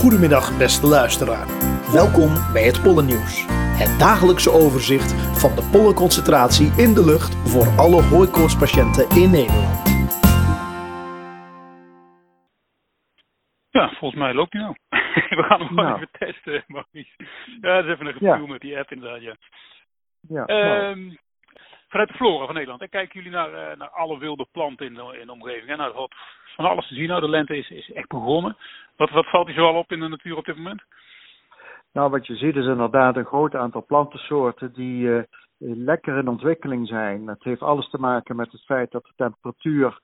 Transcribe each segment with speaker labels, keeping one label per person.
Speaker 1: Goedemiddag beste luisteraar. Welkom bij het Pollennieuws. Het dagelijkse overzicht van de pollenconcentratie in de lucht voor alle hooikoortspatiënten in Nederland.
Speaker 2: Ja, volgens mij loopt hij nou. We gaan hem gewoon
Speaker 3: Nou.
Speaker 2: even testen, Maurice. Ja, dat is even een gevoel
Speaker 3: Ja.
Speaker 2: met die app inderdaad, ja.
Speaker 3: Ja, nou,
Speaker 2: Ehm, vanuit de flora van Nederland, hè, kijken jullie naar, eh, naar alle wilde planten in de, in de omgeving? Hè? Nou, wat van alles te zien. Nou, de lente is, is echt begonnen. Wat, wat valt je zoal op in de natuur op dit moment?
Speaker 3: nou, wat je ziet is inderdaad een groot aantal plantensoorten die eh, lekker in ontwikkeling zijn. Het heeft alles te maken met het feit dat de temperatuur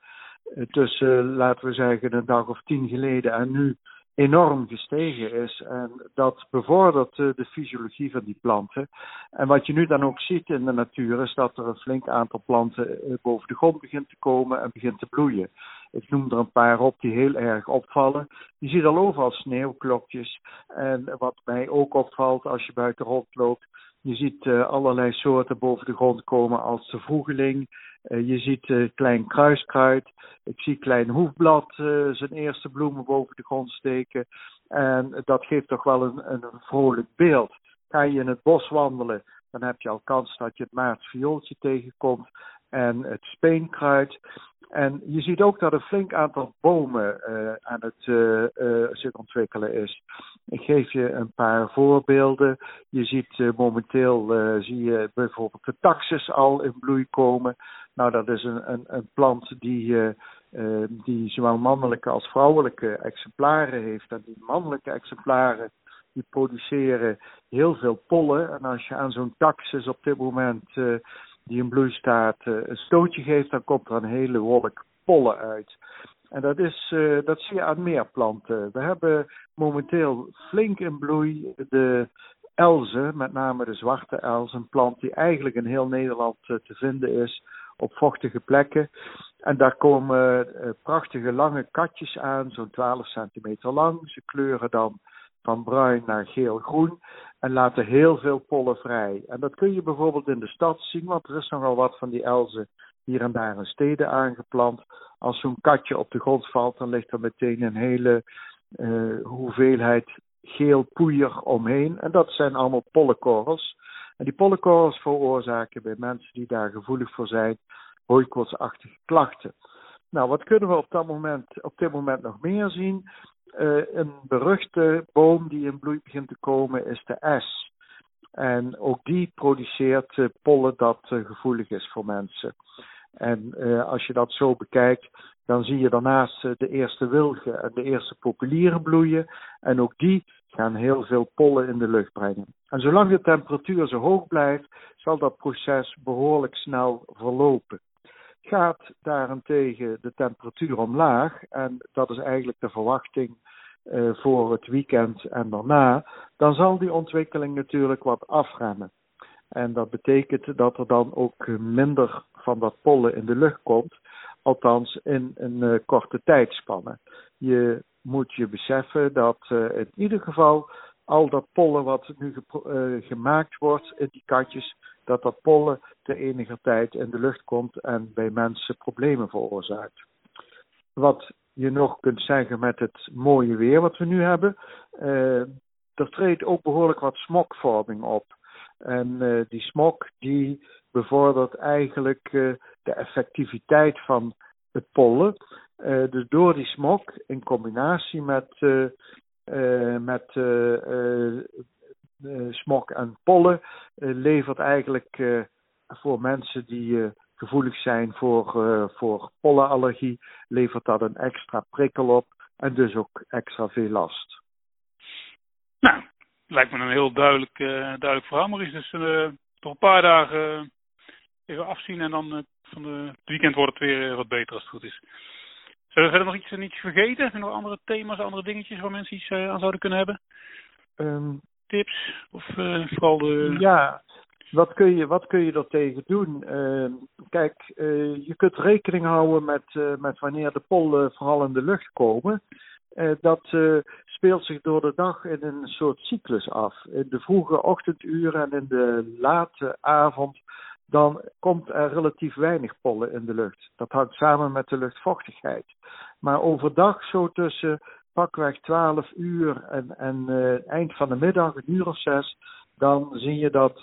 Speaker 3: eh, tussen, laten we zeggen, een dag of tien geleden en nu enorm gestegen is. En dat bevordert eh, de fysiologie van die planten. En wat je nu dan ook ziet in de natuur is dat er een flink aantal planten eh, boven de grond begint te komen en begint te bloeien. Ik noem er een paar op die heel erg opvallen. Je ziet al overal sneeuwklokjes. En wat mij ook opvalt als je buiten rondloopt, je ziet eh, allerlei soorten boven de grond komen als de vroegeling. Eh, je ziet eh, klein kruiskruid. Ik zie klein hoefblad zijn eerste bloemen boven de grond steken. En dat geeft toch wel een, een vrolijk beeld. Ga je in het bos wandelen, dan heb je al kans dat je het maartviooltje tegenkomt en het speenkruid. En je ziet ook dat een flink aantal bomen aan het zich ontwikkelen is. Ik geef je een paar voorbeelden. Je ziet eh, momenteel eh, zie je bijvoorbeeld de taxus al in bloei komen. Nou, dat is een, een, een plant die, eh, die zowel mannelijke als vrouwelijke exemplaren heeft. En die mannelijke exemplaren die produceren heel veel pollen. En als je aan zo'n taxus op dit moment die in bloei staat een stootje geeft, dan komt er een hele wolk pollen uit. En dat, is, eh, dat zie je aan meer planten. We hebben momenteel flink in bloei de elzen, met name de zwarte els, een plant die eigenlijk in heel Nederland eh, te vinden is op vochtige plekken. En daar komen eh, prachtige lange katjes aan, zo'n 12 centimeter lang. Ze kleuren dan van bruin naar geel-groen en laten heel veel pollen vrij. En dat kun je bijvoorbeeld in de stad zien, want er is nogal wat van die elzen hier en daar in steden aangeplant. Als zo'n katje op de grond valt, dan ligt er meteen een hele eh, hoeveelheid geel poeier omheen. En dat zijn allemaal pollenkorrels. En die pollenkorrels veroorzaken bij mensen die daar gevoelig voor zijn, hooikoortsachtige klachten. Nou, wat kunnen we op, dat moment, op dit moment nog meer zien? Eh, een beruchte boom die in bloei begint te komen is de es. En ook die produceert eh, pollen dat gevoelig is voor mensen. En eh, als je dat zo bekijkt, dan zie je daarnaast eh, de eerste wilgen en de eerste populieren bloeien. En ook die gaan heel veel pollen in de lucht brengen. En zolang de temperatuur zo hoog blijft, zal dat proces behoorlijk snel verlopen. Gaat daarentegen de temperatuur omlaag, en dat is eigenlijk de verwachting eh, voor het weekend en daarna, dan zal die ontwikkeling natuurlijk wat afremmen. En dat betekent dat er dan ook minder van dat pollen in de lucht komt, althans in een eh, korte tijdspanne. Je moet je beseffen dat eh, in ieder geval al dat pollen wat nu eh, gemaakt wordt in die katjes, dat dat pollen te enige tijd in de lucht komt en bij mensen problemen veroorzaakt. Wat je nog kunt zeggen met het mooie weer wat we nu hebben, er treedt ook behoorlijk wat smokvorming op. En eh, die smok die bevordert eigenlijk eh, de effectiviteit van het pollen. Eh, dus door die smok in combinatie met, met smok en pollen levert eigenlijk voor mensen die gevoelig zijn voor, voor pollenallergie, levert dat een extra prikkel op en dus ook extra veel last.
Speaker 2: Nou, lijkt me een heel duidelijk, eh, duidelijk verhaal, Maurice. Dus toch een paar dagen eh, even afzien en dan eh, van de, het weekend wordt het weer wat beter als het goed is. Zullen we verder nog iets, iets vergeten? Zijn er nog andere thema's, andere dingetjes waar mensen iets aan zouden kunnen hebben?
Speaker 3: Ehm,
Speaker 2: Tips? Of vooral de...
Speaker 3: Ja, wat kun je, wat kun je er tegen doen? Ehm, kijk, je kunt rekening houden met, met wanneer de pollen vooral in de lucht komen. Eh, dat eh, speelt zich door de dag in een soort cyclus af. In de vroege ochtenduren en in de late avond, dan komt er relatief weinig pollen in de lucht. Dat hangt samen met de luchtvochtigheid. Maar overdag, zo tussen pakweg 12 uur en, en eind van de middag, een uur of zes, dan zie je dat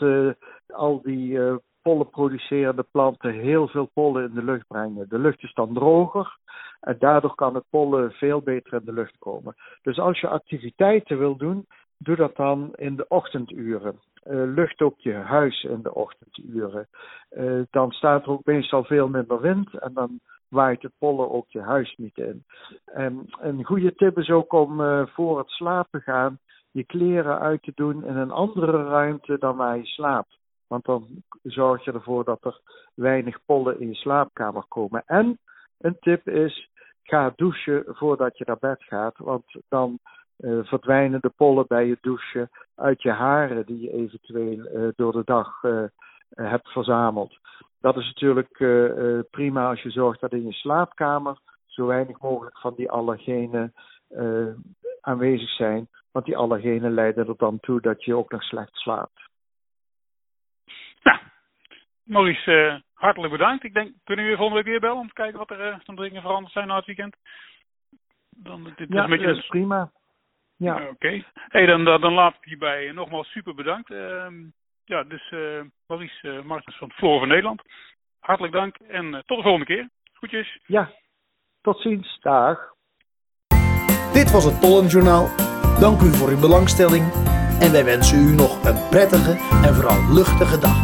Speaker 3: al die pollenproducerende planten heel veel pollen in de lucht brengen. De lucht is dan droger en daardoor kan het pollen veel beter in de lucht komen. Dus als je activiteiten wil doen, doe dat dan in de ochtenduren. Uh, lucht ook je huis in de ochtenduren. Uh, dan staat er ook meestal veel minder wind en dan waait het pollen ook je huis niet in. En een goede tip is ook om uh, voor het slapen gaan je kleren uit te doen in een andere ruimte dan waar je slaapt. Want dan zorg je ervoor dat er weinig pollen in je slaapkamer komen. En een tip is, ga douchen voordat je naar bed gaat. Want dan uh, verdwijnen de pollen bij je douchen uit je haren die je eventueel uh, door de dag uh, hebt verzameld. Dat is natuurlijk prima als je zorgt dat in je slaapkamer zo weinig mogelijk van die allergenen aanwezig zijn. Want die allergenen leiden er dan toe dat je ook nog slecht slaapt.
Speaker 2: Nou, Maurice, hartelijk bedankt. Ik denk, kunnen we weer volgende week weer bellen om te kijken wat er van dingen veranderd zijn na het weekend?
Speaker 3: Dan, dit ja, is een beetje... dat is prima. Ja.
Speaker 2: Oké. Okay. Hey, dan, dan laat ik hierbij nogmaals super bedankt. Uh, ja, dus uh, Maurice uh, Martens van Floor van Nederland. Hartelijk dank en uh, tot de volgende keer. Goedjes.
Speaker 3: Ja, tot ziens. Dag.
Speaker 1: Dit was het Pollenjournaal. Dank u voor uw belangstelling en wij wensen u nog een prettige en vooral luchtige dag.